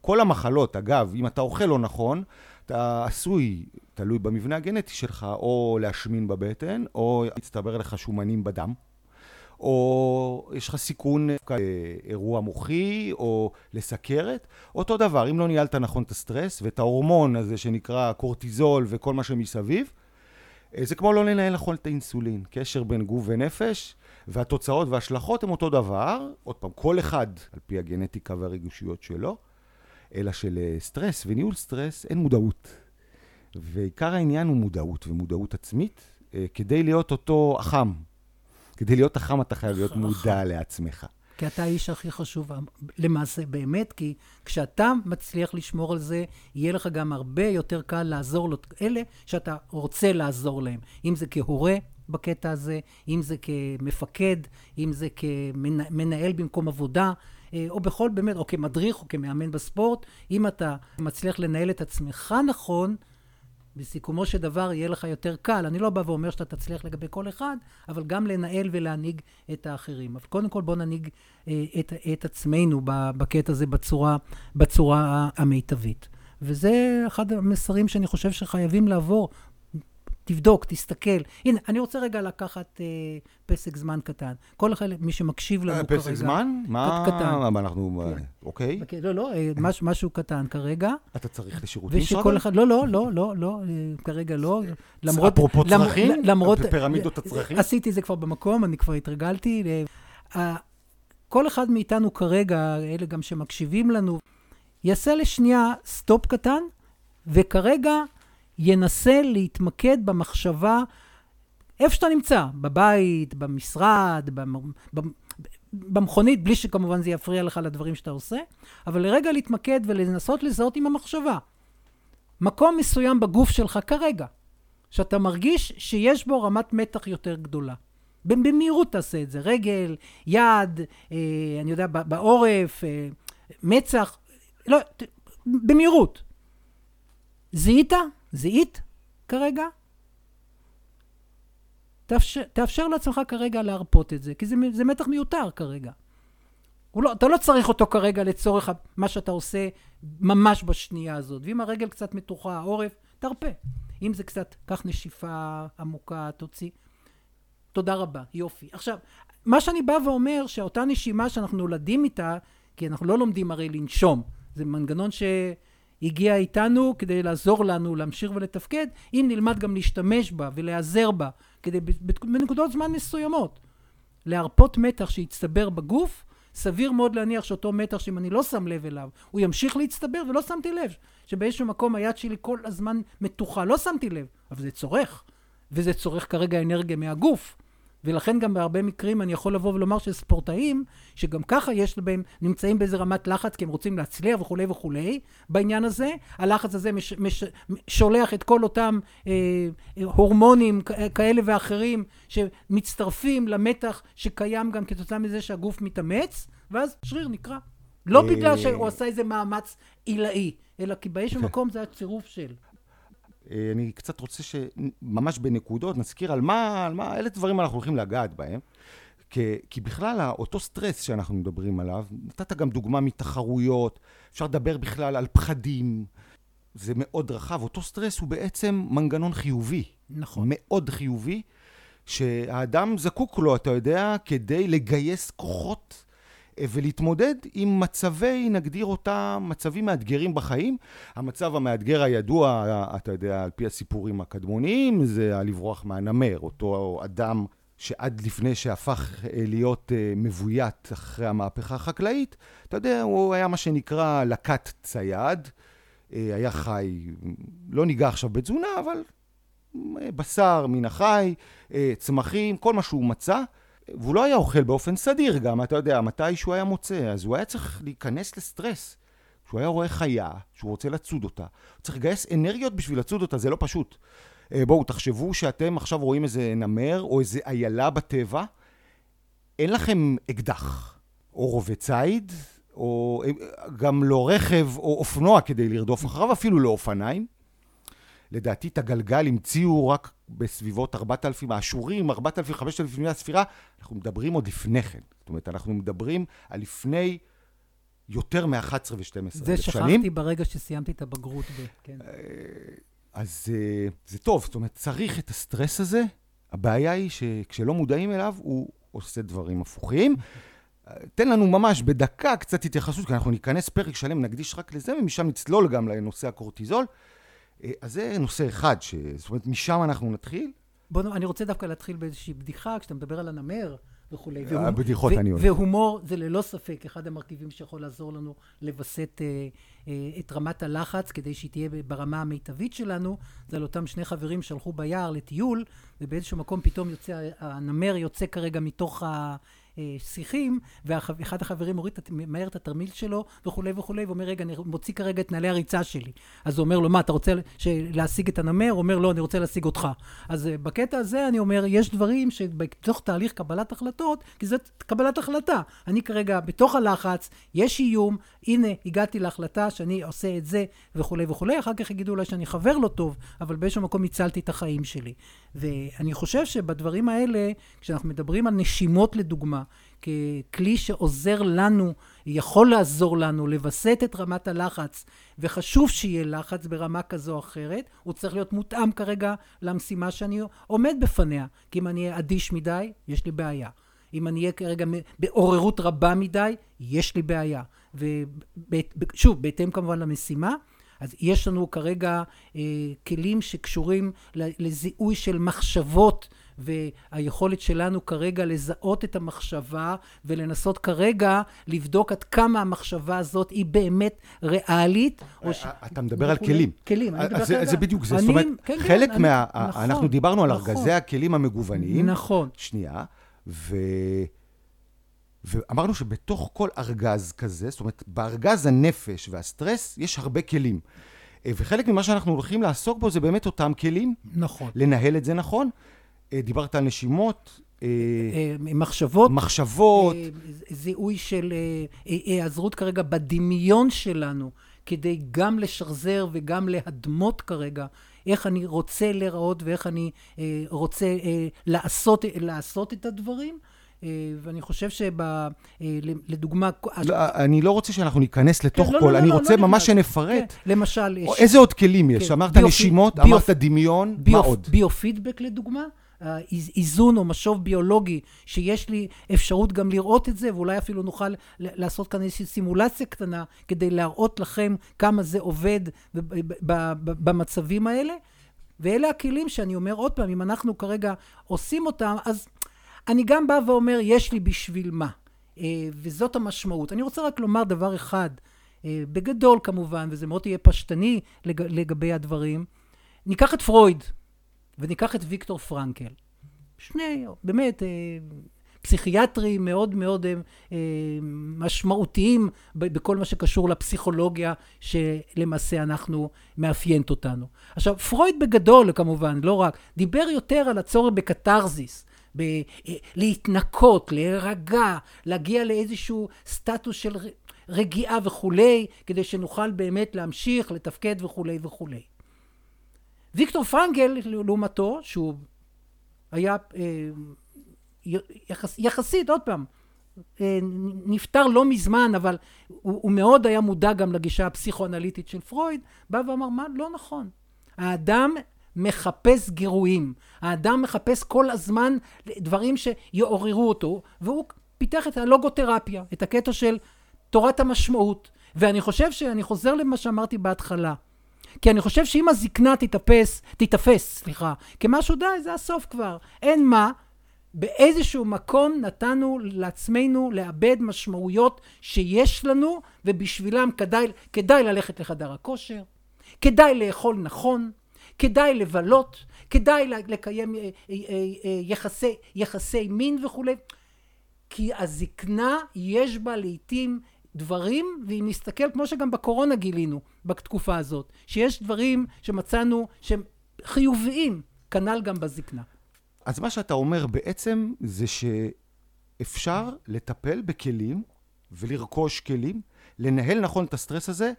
כל המחלות. אגב, אם אתה אוכל לא נכון, אתה עשוי, תלוי במבנה הגנטי שלך, או להשמין בבטן, או יצטבר לך שומנים בדם. או יש לך סיכון לאירוע מוחי, או לסכרת. אותו דבר, אם לא ניהלת נכון את הסטרס ואת ההורמון הזה שנקרא קורטיזול וכל מה שמסביב, אה, זה כמו לא לנהל נכון את האינסולין. קשר בין גוף ונפש, והתוצאות וההשלכות הם אותו דבר. עוד פעם, כל אחד על פי הגנטיקה והרגישויות שלו, אלא שלסטרס וניהול סטרס אין מודעות. ועיקר העניין הוא מודעות ומודעות עצמית, אה, כדי להיות אותו החם, כדי להיות החם אתה חייב להיות מודע לעצמך. כי אתה האיש הכי חשוב, למעשה, באמת, כי כשאתה מצליח לשמור על זה, יהיה לך גם הרבה יותר קל לעזור לאלה שאתה רוצה לעזור להם. אם זה כהורה בקטע הזה, אם זה כמפקד, אם זה כמנהל במקום עבודה, אה, או בכל, באמת, או כמדריך או כמאמן בספורט. אם אתה מצליח לנהל את עצמך נכון, בסיכומו של דבר יהיה לך יותר קל. אני לא בא ואומר שאתה תצליח לגבי כל אחד, אבל גם לנהל ולהנהיג את האחרים. אבל קודם כל בוא ננהיג אה, את, את עצמנו בקטע הזה בצורה, בצורה המיטבית. וזה אחד המסרים שאני חושב שחייבים לעבור תבדוק, תסתכל. הנה, אני רוצה רגע לקחת אה, פסק זמן קטן. כל אחד, מי שמקשיב לנו אה, כרגע... פסק זמן? מה? קטן. מה אנחנו... כן. אוקיי. אוקיי. לא, לא, אה, מש, משהו קטן כרגע. אתה צריך לשירותים? ושכל אחד... לא, לא, לא, לא, לא, אה, כרגע לא. למרות... אפרופו צרכים? למרות... פירמידות הצרכים? עשיתי זה כבר במקום, אני כבר התרגלתי. כל אחד מאיתנו כרגע, אלה גם שמקשיבים לנו, יעשה לשנייה סטופ קטן, וכרגע ינסה להתמקד במחשבה איפה שאתה נמצא, בבית, במשרד, במכונית, בלי שכמובן זה יפריע לך לדברים שאתה עושה, אבל לרגע להתמקד ולנסות לזהות עם המחשבה. מקום מסוים בגוף שלך כרגע, שאתה מרגיש שיש בו רמת מתח יותר גדולה. במהירות תעשה את זה, רגל, יד, אה, אני יודע, בעורף, אה, מצח, לא, במהירות. זיהית? זיהית כרגע? תאפשר, תאפשר לעצמך כרגע להרפות את זה, כי זה, זה מתח מיותר כרגע. לא, אתה לא צריך אותו כרגע לצורך מה שאתה עושה ממש בשנייה הזאת. ואם הרגל קצת מתוחה, העורף, תרפה. אם זה קצת, קח נשיפה עמוקה, תוציא. תודה רבה, יופי. עכשיו, מה שאני בא ואומר, שאותה נשימה שאנחנו נולדים איתה, כי אנחנו לא לומדים הרי לנשום, זה מנגנון ש... הגיע איתנו כדי לעזור לנו להמשיך ולתפקד, אם נלמד גם להשתמש בה ולהיעזר בה, כדי בנקודות זמן מסוימות להרפות מתח שהצטבר בגוף, סביר מאוד להניח שאותו מתח שאם אני לא שם לב אליו, הוא ימשיך להצטבר ולא שמתי לב, שבאיזשהו מקום היד שלי כל הזמן מתוחה, לא שמתי לב, אבל זה צורך, וזה צורך כרגע אנרגיה מהגוף. ולכן גם בהרבה מקרים אני יכול לבוא ולומר שספורטאים, שגם ככה יש בהם, נמצאים באיזה רמת לחץ כי הם רוצים להצליח וכולי וכולי, בעניין הזה, הלחץ הזה מש, מש, שולח את כל אותם אה, הורמונים כאלה ואחרים שמצטרפים למתח שקיים גם כתוצאה מזה שהגוף מתאמץ, ואז שריר נקרע. לא אה, בגלל שהוא עשה איזה מאמץ עילאי, אלא כי באיזשהו כן. מקום זה הצירוף של. אה, אני קצת רוצה שממש בנקודות נזכיר על מה, על מה, אלה דברים אנחנו הולכים לגעת בהם. כי, כי בכלל, אותו סטרס שאנחנו מדברים עליו, נתת גם דוגמה מתחרויות, אפשר לדבר בכלל על פחדים, זה מאוד רחב. אותו סטרס הוא בעצם מנגנון חיובי. נכון. מאוד חיובי, שהאדם זקוק לו, אתה יודע, כדי לגייס כוחות ולהתמודד עם מצבי, נגדיר אותם, מצבים מאתגרים בחיים. המצב המאתגר הידוע, אתה יודע, על פי הסיפורים הקדמוניים, זה הלברוח מהנמר, אותו אדם שעד לפני שהפך אה, להיות אה, מבוית אחרי המהפכה החקלאית, אתה יודע, הוא היה מה שנקרא לקט צייד, היה חי, לא ניגע עכשיו בתזונה, אבל בשר מן החי, צמחים, כל מה שהוא מצא. והוא לא היה אוכל באופן סדיר גם, אתה יודע, מתי שהוא היה מוצא, אז הוא היה צריך להיכנס לסטרס. כשהוא היה רואה חיה, שהוא רוצה לצוד אותה, הוא צריך לגייס אנרגיות בשביל לצוד אותה, זה לא פשוט. אה, בואו, תחשבו שאתם עכשיו רואים איזה נמר או איזה איילה בטבע, אין לכם אקדח, או רובה ציד, או אה, גם לא רכב או אופנוע כדי לרדוף אחריו, אפילו לא אופניים. לדעתי את הגלגל המציאו רק בסביבות 4,000, האשורים, 4,000, 5,000 לפני הספירה, אנחנו מדברים עוד לפני כן. זאת אומרת, אנחנו מדברים על לפני יותר מ-11 ו-12 אלף שנים. זה שכחתי ברגע שסיימתי את הבגרות. ב... כן. אז זה טוב, זאת אומרת, צריך את הסטרס הזה. הבעיה היא שכשלא מודעים אליו, הוא עושה דברים הפוכים. תן לנו ממש בדקה קצת התייחסות, כי אנחנו ניכנס פרק שלם, נקדיש רק לזה, ומשם נצלול גם לנושא הקורטיזול. אז זה נושא אחד, ש... זאת אומרת, משם אנחנו נתחיל. בוא, אני רוצה דווקא להתחיל באיזושהי בדיחה, כשאתה מדבר על הנמר וכולי. הבדיחות אני אוהב. והומור זה ללא ספק אחד המרכיבים שיכול לעזור לנו לווסת אה, אה, את רמת הלחץ, כדי שהיא תהיה ברמה המיטבית שלנו. זה על אותם שני חברים שהלכו ביער לטיול, ובאיזשהו מקום פתאום יוצא, הנמר יוצא כרגע מתוך ה... שיחים, ואחד החברים מוריד מהר את התרמיל שלו וכולי וכולי, ואומר, רגע, אני מוציא כרגע את נעלי הריצה שלי. אז הוא אומר לו, מה, אתה רוצה להשיג את הנמר? הוא אומר, לא, אני רוצה להשיג אותך. אז אה, בקטע הזה אני אומר, יש דברים שבתוך תהליך קבלת החלטות, כי זאת קבלת החלטה. אני כרגע בתוך הלחץ, יש איום, הנה, הגעתי להחלטה שאני עושה את זה וכולי וכולי. אחר כך יגידו אולי שאני חבר לא טוב, אבל באיזשהו מקום הצלתי את החיים שלי. ואני חושב שבדברים האלה, כשאנחנו מדברים על נשימות לדוגמה, ככלי שעוזר לנו, יכול לעזור לנו לווסת את רמת הלחץ, וחשוב שיהיה לחץ ברמה כזו או אחרת, הוא צריך להיות מותאם כרגע למשימה שאני עומד בפניה. כי אם אני אהיה אדיש מדי, יש לי בעיה. אם אני אהיה כרגע בעוררות רבה מדי, יש לי בעיה. ושוב, בהתאם כמובן למשימה, אז יש לנו כרגע אה, כלים שקשורים לזיהוי של מחשבות והיכולת שלנו כרגע לזהות את המחשבה ולנסות כרגע לבדוק עד כמה המחשבה הזאת היא באמת ריאלית. ש... אתה מדבר על כלים. כלים, אני מדבר כרגע. זה בדיוק זה, זאת אומרת, כן, כן, חלק מה... נכון, אנחנו דיברנו על נכון. ארגזי הכלים המגוונים. נכון. שנייה, ו... ואמרנו שבתוך כל ארגז כזה, זאת אומרת, בארגז הנפש והסטרס יש הרבה כלים. אה, וחלק ממה שאנחנו הולכים לעסוק בו זה באמת אותם כלים. נכון. לנהל את זה נכון. אה, דיברת על נשימות. אה, מחשבות. מחשבות. זיהוי של היעזרות כרגע בדמיון שלנו, כדי גם לשחזר וגם להדמות כרגע איך אני רוצה להיראות ואיך אני רוצה לעשות, לעשות את הדברים. אה, ואני חושב שלדוגמה... אה, לא, אני לא רוצה שאנחנו ניכנס לתוך כן, לא, כל, לא, אני לא, רוצה לא ממש שנפרט. כן, למשל... או איזה עוד כלים יש? כן, אמרת ביופ... נשימות, ביופ... אמרת דמיון, ביופ... מה עוד? ביו-פידבק לדוגמה. איזון או משוב ביולוגי, שיש לי אפשרות גם לראות את זה, ואולי אפילו נוכל לעשות כאן איזושהי סימולציה קטנה, כדי להראות לכם כמה זה עובד במצבים האלה. ואלה הכלים שאני אומר עוד פעם, אם אנחנו כרגע עושים אותם, אז אני גם בא ואומר, יש לי בשביל מה. אה, וזאת המשמעות. אני רוצה רק לומר דבר אחד, אה, בגדול כמובן, וזה מאוד יהיה פשטני לג, לגבי הדברים. ניקח את פרויד, וניקח את ויקטור פרנקל. שני, באמת, אה, פסיכיאטרים מאוד מאוד משמעותיים בכל מה שקשור לפסיכולוגיה שלמעשה אנחנו מאפיינת אותנו. עכשיו, פרויד בגדול, כמובן, לא רק, דיבר יותר על הצורך בקתרזיס. ב- להתנקות, להירגע, להגיע לאיזשהו סטטוס של רגיעה וכולי, כדי שנוכל באמת להמשיך, לתפקד וכולי וכולי. ויקטור פרנגל, לעומתו, שהוא היה אה, יחס, יחסית, עוד פעם, אה, נפטר לא מזמן, אבל הוא, הוא מאוד היה מודע גם לגישה הפסיכואנליטית של פרויד, בא ואמר, מה? לא נכון. האדם מחפש גירויים. האדם מחפש כל הזמן דברים שיעוררו אותו, והוא פיתח את הלוגותרפיה, את הקטע של תורת המשמעות. ואני חושב שאני חוזר למה שאמרתי בהתחלה. כי אני חושב שאם הזקנה תתאפס, תתאפס, סליחה, כמשהו די, זה הסוף כבר. אין מה, באיזשהו מקום נתנו לעצמנו לאבד משמעויות שיש לנו, ובשבילם כדאי, כדאי ללכת לחדר הכושר, כדאי לאכול נכון, כדאי לבלות, כדאי לקיים אה, אה, אה, יחסי, יחסי מין וכולי, כי הזקנה יש בה לעיתים דברים, ואם נסתכל, כמו שגם בקורונה גילינו בתקופה הזאת, שיש דברים שמצאנו שהם חיוביים, כנ"ל גם בזקנה. אז מה שאתה אומר בעצם זה שאפשר לטפל בכלים ולרכוש כלים, לנהל נכון את הסטרס הזה,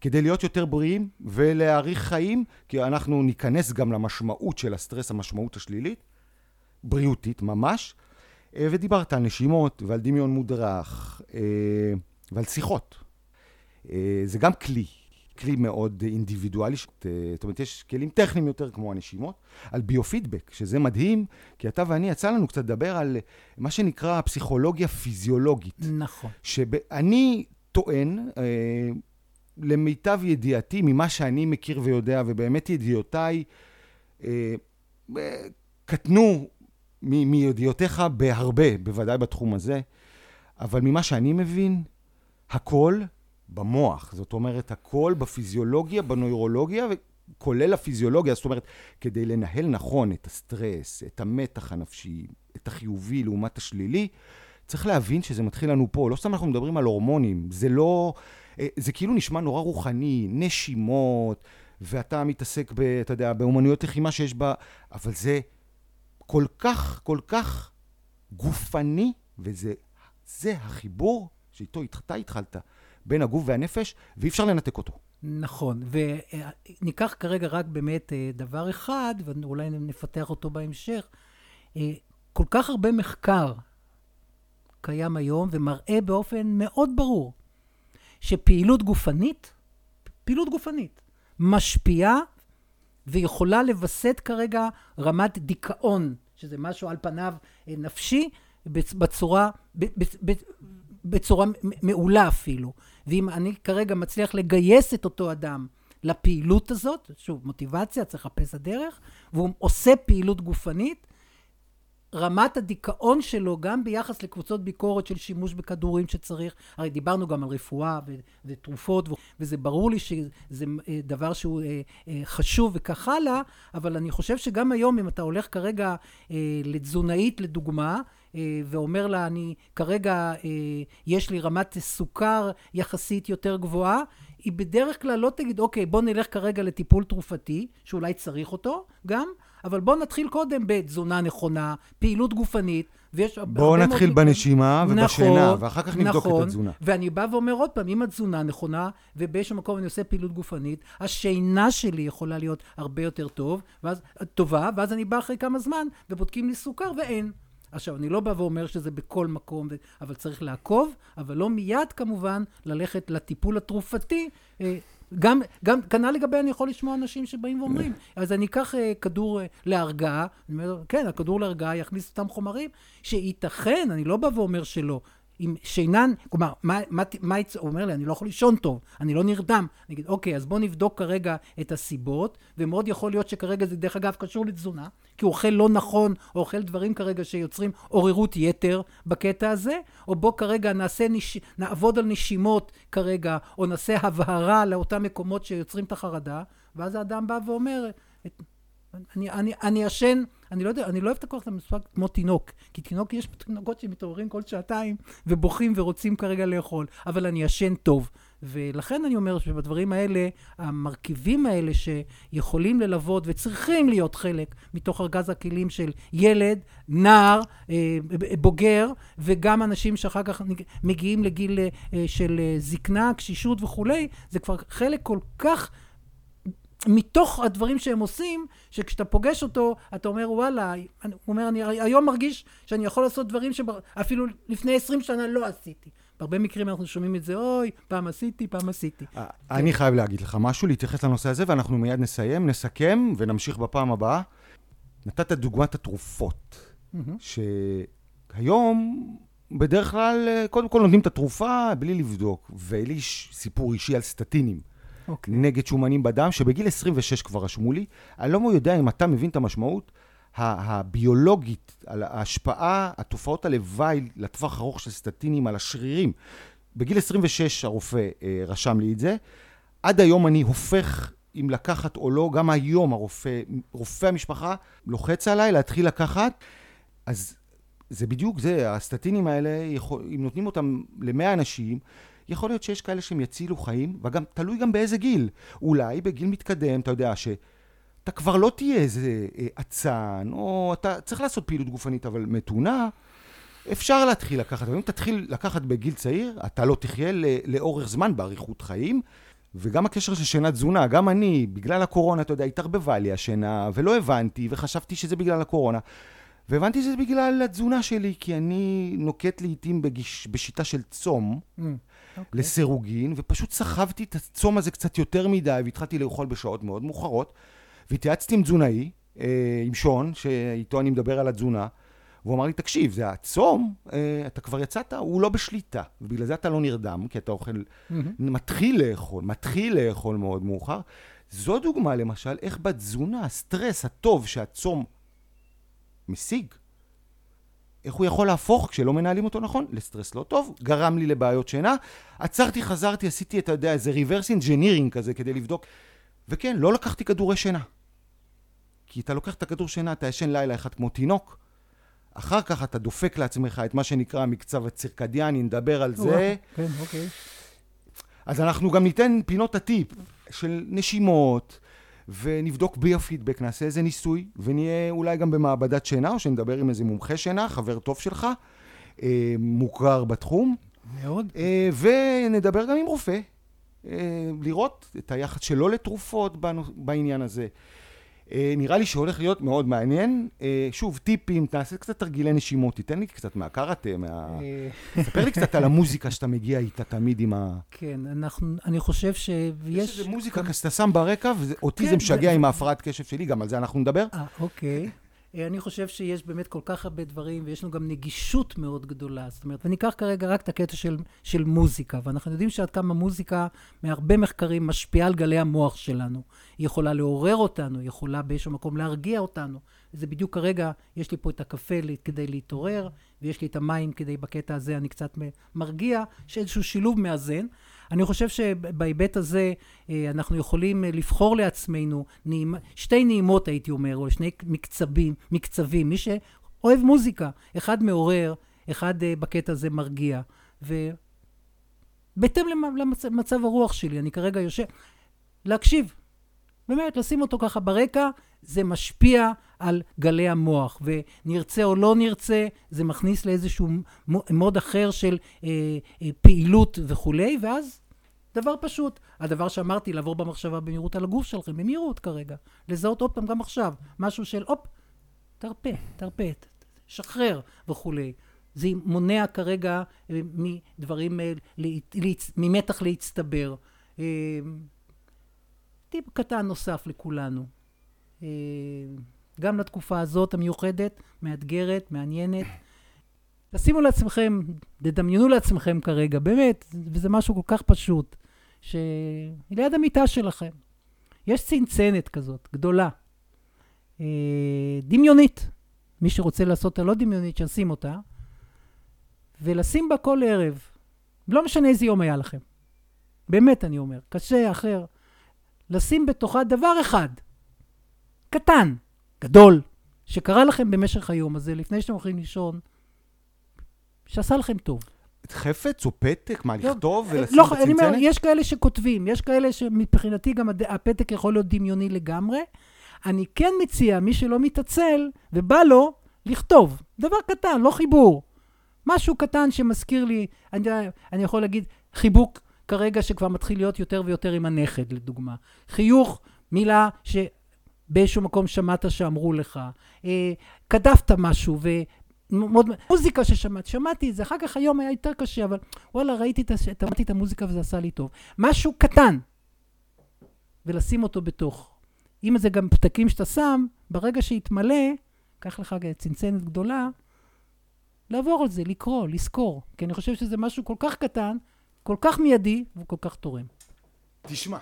כדי להיות יותר בריאים ולהאריך חיים, כי אנחנו ניכנס גם למשמעות של הסטרס, המשמעות השלילית, בריאותית ממש, אה, ודיברת על נשימות ועל דמיון מודרך אה, ועל שיחות. אה, זה גם כלי, כלי מאוד אינדיבידואלי, זאת אומרת, יש כלים טכניים יותר כמו הנשימות, על ביופידבק, שזה מדהים, כי אתה ואני, יצא לנו קצת לדבר על מה שנקרא פסיכולוגיה פיזיולוגית. נכון. שאני טוען, אה, למיטב ידיעתי, ממה שאני מכיר ויודע, ובאמת ידיעותיי אה, קטנו מידיעותיך בהרבה, בוודאי בתחום הזה, אבל ממה שאני מבין, הכל במוח. זאת אומרת, הכל בפיזיולוגיה, בנוירולוגיה, כולל הפיזיולוגיה. זאת אומרת, כדי לנהל נכון את הסטרס, את המתח הנפשי, את החיובי לעומת השלילי, צריך להבין שזה מתחיל לנו פה. לא סתם אנחנו מדברים על הורמונים, זה לא... אה, זה כאילו נשמע נורא רוחני, נשימות, ואתה מתעסק, ב, אתה יודע, באומנויות לחימה שיש בה, אבל זה כל כך, כל כך גופני, וזה זה החיבור שאיתו אתה התחלת, בין הגוף והנפש, ואי אפשר לנתק אותו. נכון, וניקח כרגע רק באמת אה, דבר אחד, ואולי נפתח אותו בהמשך. אה, כל כך הרבה מחקר קיים היום, ומראה באופן מאוד ברור שפעילות גופנית, פעילות גופנית, משפיעה ויכולה לווסת כרגע רמת דיכאון, שזה משהו על פניו אה, נפשי, בצורה, בצורה מעולה אפילו. ואם אני כרגע מצליח לגייס את אותו אדם לפעילות הזאת, שוב, מוטיבציה, צריך לחפש הדרך, והוא עושה פעילות גופנית, רמת הדיכאון שלו, גם ביחס לקבוצות ביקורת של שימוש בכדורים שצריך, הרי דיברנו גם על רפואה ותרופות, וזה ברור לי שזה אה, דבר שהוא אה, אה, חשוב וכך הלאה, אבל אני חושב שגם היום, אם אתה הולך כרגע לתזונאית לדוגמה, ואומר לה, אני כרגע, יש לי רמת סוכר יחסית יותר גבוהה, היא בדרך כלל לא תגיד, אוקיי, בוא נלך כרגע לטיפול תרופתי, שאולי צריך אותו גם, אבל בואו נתחיל קודם בתזונה נכונה, פעילות גופנית, ויש בואו נתחיל בנשימה ובשינה, נכון, ואחר כך נבדוק נכון, את התזונה. ואני בא ואומר עוד פעם, אם התזונה נכונה, ובאיזשהו מקום אני עושה פעילות גופנית, השינה שלי יכולה להיות הרבה יותר טוב, ואז, טובה, ואז אני בא אחרי כמה זמן, ובודקים לי סוכר, ואין. עכשיו, אני לא בא ואומר שזה בכל מקום, אבל צריך לעקוב, אבל לא מיד כמובן ללכת לטיפול התרופתי. גם, גם, כנ"ל לגבי אני יכול לשמוע אנשים שבאים ואומרים, אז אני אקח uh, כדור uh, להרגעה, כן, הכדור להרגעה יכניס אותם חומרים, שייתכן, אני לא בא ואומר שלא, אם שינן, כלומר, מה, הוא אומר לי, אני לא יכול לישון טוב, אני לא נרדם. אני אגיד, אוקיי, אז בוא נבדוק כרגע את הסיבות, ומאוד יכול להיות שכרגע זה דרך אגב קשור לתזונה, כי הוא אוכל לא נכון, או אוכל דברים כרגע שיוצרים עוררות יתר בקטע הזה, או בוא כרגע נעשה, נש... נעבוד על נשימות כרגע, או נעשה הבהרה לאותם מקומות שיוצרים את החרדה, ואז האדם בא ואומר, אני, אני, אני ישן, אני לא יודע, אני לא אוהב את הכוח המשחק כמו תינוק, כי תינוק, יש תינוקות שמתעוררים כל שעתיים ובוכים ורוצים כרגע לאכול, אבל אני ישן טוב. ולכן אני אומר שבדברים האלה, המרכיבים האלה שיכולים ללוות וצריכים להיות חלק מתוך ארגז הכלים של ילד, נער, אה, בוגר, וגם אנשים שאחר כך מגיעים לגיל אה, של אה, זקנה, קשישות וכולי, זה כבר חלק כל כך... מתוך הדברים שהם עושים, שכשאתה פוגש אותו, אתה אומר, וואלה, הוא אומר, אני היום מרגיש שאני יכול לעשות דברים שאפילו לפני עשרים שנה לא עשיתי. בהרבה מקרים אנחנו שומעים את זה, אוי, פעם עשיתי, פעם עשיתי. אה, אני חייב להגיד לך משהו, להתייחס לנושא הזה, ואנחנו מיד נסיים, נסכם ונמשיך בפעם הבאה. נתת דוגמת התרופות, שהיום בדרך כלל, אה, קודם כל נותנים את התרופה בלי לבדוק, ולי סיפור אישי על סטטינים. Okay. אוקיי. נגד שומנים בדם, שבגיל 26 כבר רשמו לי. אני לא יודע אם אתה מבין את המשמעות הביולוגית, על ההשפעה, התופעות הלוואי לטווח ארוך של סטטינים על השרירים. בגיל 26 הרופא אה, רשם לי את זה. עד היום אני הופך, אם לקחת או לא, גם היום הרופא, רופא המשפחה לוחץ עליי להתחיל לקחת. אז זה בדיוק זה, הסטטינים האלה, יכול, אם נותנים אותם למאה אנשים, יכול להיות שיש כאלה שהם יצילו חיים, וגם תלוי גם באיזה גיל. אולי בגיל מתקדם, אתה יודע, שאתה כבר לא תהיה איזה אה, אצן, או אתה צריך לעשות פעילות גופנית, אבל מתונה, אפשר להתחיל לקחת. אם תתחיל לקחת בגיל צעיר, אתה לא תחיה לאורך זמן באריכות חיים. וגם הקשר של שינה תזונה, גם אני, בגלל הקורונה, אתה יודע, התערבבה לי השינה, ולא הבנתי, וחשבתי שזה בגלל הקורונה. והבנתי שזה בגלל התזונה שלי, כי אני נוקט לעיתים בגיש, בשיטה של צום. Mm. okay. לסירוגין, ופשוט סחבתי את הצום הזה קצת יותר מדי, והתחלתי לאכול בשעות מאוד מאוחרות, והתייעצתי עם תזונאי, אה, עם שון, שאיתו אני מדבר על התזונה, והוא אמר לי, תקשיב, זה הצום, אה, אתה כבר יצאת, הוא לא בשליטה, ובגלל זה אתה לא נרדם, כי אתה אוכל, mm-hmm. מתחיל לאכול, מתחיל לאכול מאוד מאוחר. זו דוגמה, למשל, איך בתזונה, הסטרס הטוב שהצום משיג, איך הוא יכול להפוך, כשלא מנהלים אותו נכון, לסטרס לא טוב, גרם לי לבעיות שינה. עצרתי, חזרתי, עשיתי, אתה יודע, איזה reverse engineering כזה כדי לבדוק. וכן, לא לקחתי כדורי שינה. כי אתה לוקח את הכדור שינה, אתה ישן לילה אחד כמו תינוק, אחר כך אתה דופק לעצמך את מה שנקרא המקצב הצירקדיאני, נדבר על זה. כן, אוקיי. אז אנחנו גם ניתן פינות הטיפ של נשימות, ונבדוק ביופידבק, נעשה איזה ניסוי, ונהיה אולי גם במעבדת שינה, או שנדבר עם איזה מומחה שינה, חבר טוב שלך, אה, מוכר בתחום. מאוד. אה, ונדבר גם עם רופא, אה, לראות את היחס שלו לתרופות בעניין הזה. אה, נראה לי שהולך להיות מאוד מעניין. אה, שוב, טיפים, תעשה קצת תרגילי נשימות, תיתן לי קצת מהקראטה, מה... אה. ספר לי קצת על המוזיקה שאתה מגיע איתה תמיד עם ה... כן, אנחנו, אני חושב שיש... יש איזה מוזיקה שאתה שם ברקע, ואותי זה כן, משגע עם ההפרעת קשב שלי, גם על זה אנחנו נדבר. אה, אוקיי. אה, אני חושב שיש באמת כל כך הרבה דברים, ויש לנו גם נגישות מאוד גדולה. זאת אומרת, וניקח כרגע רק את הקטע של, של מוזיקה, ואנחנו יודעים שעד כמה מוזיקה, מהרבה מחקרים, משפיעה על גלי המוח שלנו. היא יכולה לעורר אותנו, היא יכולה באיזשהו מקום להרגיע אותנו. זה בדיוק כרגע, יש לי פה את הקפה כדי להתעורר, ויש לי את המים כדי, בקטע הזה אני קצת מרגיע, שאיזשהו שילוב מאזן. אני חושב שבהיבט הזה אה, אנחנו יכולים אה, לבחור לעצמנו נעימ, שתי נעימות הייתי אומר, או שני מקצבים, מקצבים, מי שאוהב מוזיקה, אחד מעורר, אחד אה, בקטע הזה מרגיע. ובהתאם למצב הרוח שלי, אני כרגע יושב, להקשיב, באמת, לשים אותו ככה ברקע, זה משפיע על גלי המוח, ונרצה או לא נרצה, זה מכניס לאיזשהו מוד אחר של אה, אה, פעילות וכולי, ואז דבר פשוט. הדבר שאמרתי, לעבור במחשבה במהירות על הגוף שלכם, במהירות כרגע. לזהות עוד פעם גם עכשיו, משהו של הופ, תרפה, תרפה, שחרר וכולי. זה מונע כרגע אה, מדברים, אה, ממתח להצטבר. אה, טיפ קטן נוסף לכולנו. אה, גם לתקופה הזאת המיוחדת, מאתגרת, מעניינת. תשימו לעצמכם, תדמיינו לעצמכם כרגע, באמת, וזה משהו כל כך פשוט, שליד המיטה שלכם יש צנצנת כזאת, גדולה, אה, דמיונית. מי שרוצה לעשות אותה לא דמיונית, שישים אותה, ולשים בה כל ערב. לא משנה איזה יום היה לכם. באמת, אני אומר. קשה, אחר. לשים בתוכה דבר אחד, קטן, גדול, שקרה לכם במשך היום הזה, לפני שאתם הולכים לישון, שעשה לכם טוב. חפץ או פתק? מה, לא, לכתוב ולשים לא, בצנצנת? אני אומר, יש כאלה שכותבים, יש כאלה שמבחינתי גם הפתק יכול להיות דמיוני לגמרי. אני כן מציע, מי שלא מתעצל ובא לו, לכתוב. דבר קטן, לא חיבור. משהו קטן שמזכיר לי, אני, אני יכול להגיד, חיבוק כרגע שכבר מתחיל להיות יותר ויותר עם הנכד, לדוגמה. חיוך, מילה שבאיזשהו מקום שמעת שאמרו לך. אה, כתבת משהו, ו... מאוד, מוזיקה ששמעתי, שמעתי את זה, אחר כך היום היה יותר קשה, אבל וואלה, ראיתי את, שמעתי את המוזיקה וזה עשה לי טוב. משהו קטן, ולשים אותו בתוך. אם זה גם פתקים שאתה שם, ברגע שיתמלא, קח לך צנצנת גדולה, לעבור על זה, לקרוא, לזכור. כי אני חושב שזה משהו כל כך קטן, כל כך מיידי וכל כך תורם. תשמע,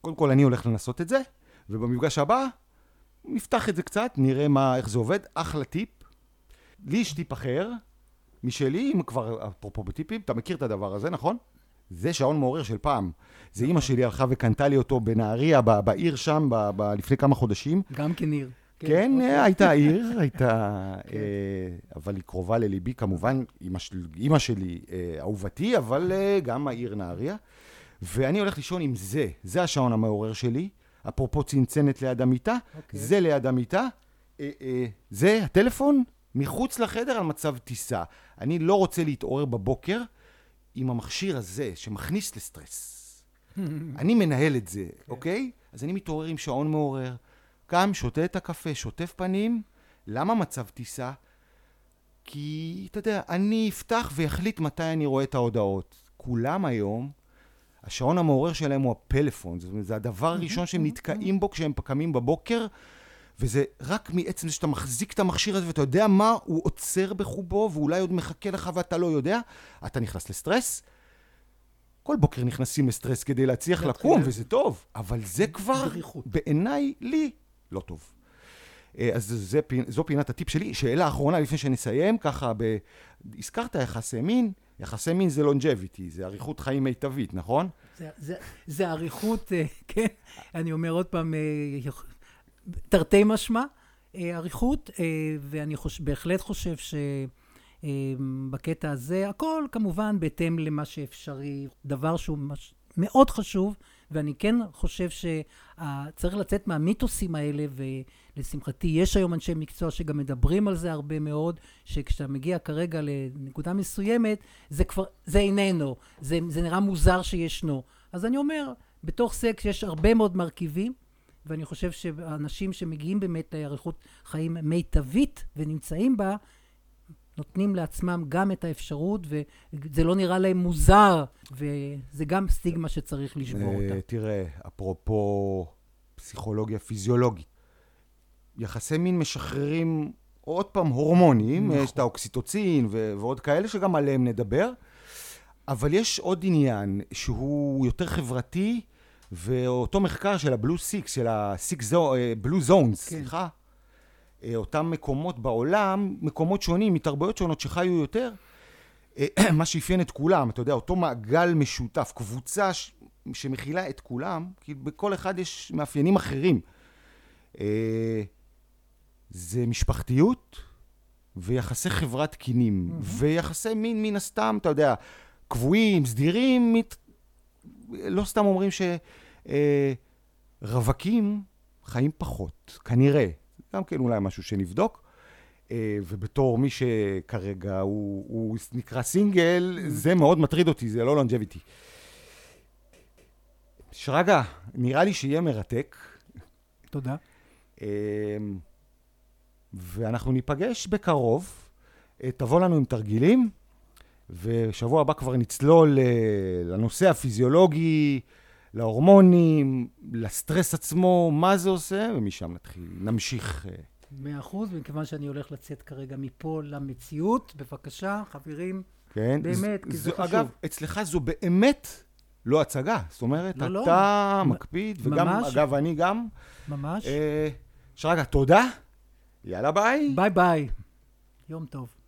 קודם כל אני הולך לנסות את זה, ובמפגש הבא נפתח את זה קצת, נראה מה, איך זה עובד. אחלה טיפ. לי יש טיפ אחר, משלי, אם כבר, אפרופו בטיפים, אתה מכיר את הדבר הזה, נכון? זה שעון מעורר של פעם. זה אימא שלי הלכה וקנתה לי אותו בנהריה, בעיר שם, לפני כמה חודשים. גם כן עיר. כן, כן אוקיי. הייתה עיר, הייתה... כן. אה, אבל היא קרובה לליבי, כמובן, אימא שלי אה, אהובתי, אבל אה, גם העיר נהריה. ואני הולך לישון עם זה, זה השעון המעורר שלי. אפרופו צנצנת ליד המיטה, okay. אוקיי. זה ליד המיטה. זה הטלפון מחוץ לחדר על מצב טיסה. אני לא רוצה להתעורר בבוקר עם המכשיר הזה שמכניס לסטרס. אני מנהל את זה, כן. אוקיי? אז אני מתעורר עם שעון מעורר. קם, שותה את הקפה, שוטף פנים. למה מצב טיסה? כי, אתה יודע, אני אפתח ואחליט מתי אני רואה את ההודעות. כולם היום, השעון המעורר שלהם הוא הפלאפון. זאת אומרת, זה הדבר הראשון שהם נתקעים בו כשהם קמים בבוקר, וזה רק מעצם זה שאתה מחזיק את המכשיר הזה ואתה יודע מה הוא עוצר בחובו, ואולי עוד מחכה לך ואתה לא יודע, אתה נכנס לסטרס. כל בוקר נכנסים לסטרס כדי להצליח לקום, וזה טוב, אבל זה כבר, בעיניי, לי, לא טוב. אה, אז זה, זו פינת הטיפ שלי. שאלה אחרונה לפני שנסיים, ככה, ב... הזכרת יחסי מין, יחסי מין זה לונג'ביטי, זה אריכות חיים מיטבית, נכון? זה, זה, זה אריכות, אה, כן, אני אומר עוד פעם, אה, תרתי משמע, אריכות, ואני חוש, בהחלט חושב שבקטע הזה, הכל כמובן בהתאם למה שאפשרי, דבר שהוא מש... מאוד חשוב, ואני כן חושב שצריך לצאת מהמיתוסים האלה, ולשמחתי יש היום אנשי מקצוע שגם מדברים על זה הרבה מאוד, שכשאתה מגיע כרגע לנקודה מסוימת, זה כבר, זה איננו, זה, זה נראה מוזר שישנו. אז אני אומר, בתוך זה כשיש הרבה מאוד מרכיבים, ואני חושב שאנשים שמגיעים באמת לאריכות חיים מיטבית ונמצאים בה, נותנים לעצמם גם את האפשרות, וזה לא נראה להם מוזר, וזה גם סטיגמה שצריך לשבור אותה. תראה, אפרופו פסיכולוגיה פיזיולוגית, יחסי מין משחררים עוד פעם הורמונים, נכון. יש את האוקסיטוצין ועוד כאלה שגם עליהם נדבר, אבל יש עוד עניין שהוא יותר חברתי, ואותו מחקר של הבלו סיקס, של הבלו זונס, כן. סליחה, אה, אותם מקומות בעולם, מקומות שונים, מתרבויות שונות שחיו יותר, אה, מה שאפיין את כולם, אתה יודע, אותו מעגל משותף, קבוצה ש... שמכילה את כולם, כי בכל אחד יש מאפיינים אחרים. אה, זה משפחתיות ויחסי חברה תקינים, mm-hmm. ויחסי מין מן הסתם, אתה יודע, קבועים, סדירים, מת... לא סתם אומרים שרווקים חיים פחות, כנראה. גם כן אולי משהו שנבדוק. אה, ובתור מי שכרגע הוא, הוא נקרא סינגל, זה מאוד מטריד אותי, זה לא לונג'ביטי. שרגא, נראה לי שיהיה מרתק. תודה. אה, ואנחנו ניפגש בקרוב. אה, תבוא לנו עם תרגילים, ושבוע הבא כבר נצלול לנושא הפיזיולוגי, להורמונים, לסטרס עצמו, מה זה עושה, ומשם נתחיל, נמשיך. אה. מאה אחוז, מכיוון שאני הולך לצאת כרגע מפה למציאות, בבקשה, חברים, כן, באמת, כי זה חשוב. אגב, אצלך זו באמת לא הצגה, זאת אומרת, לא, לא. אתה לא. מקפיד, וגם, ממש. אגב, אני גם. ממש. אה, שרגא, תודה, יאללה ביי. ביי ביי, יום טוב.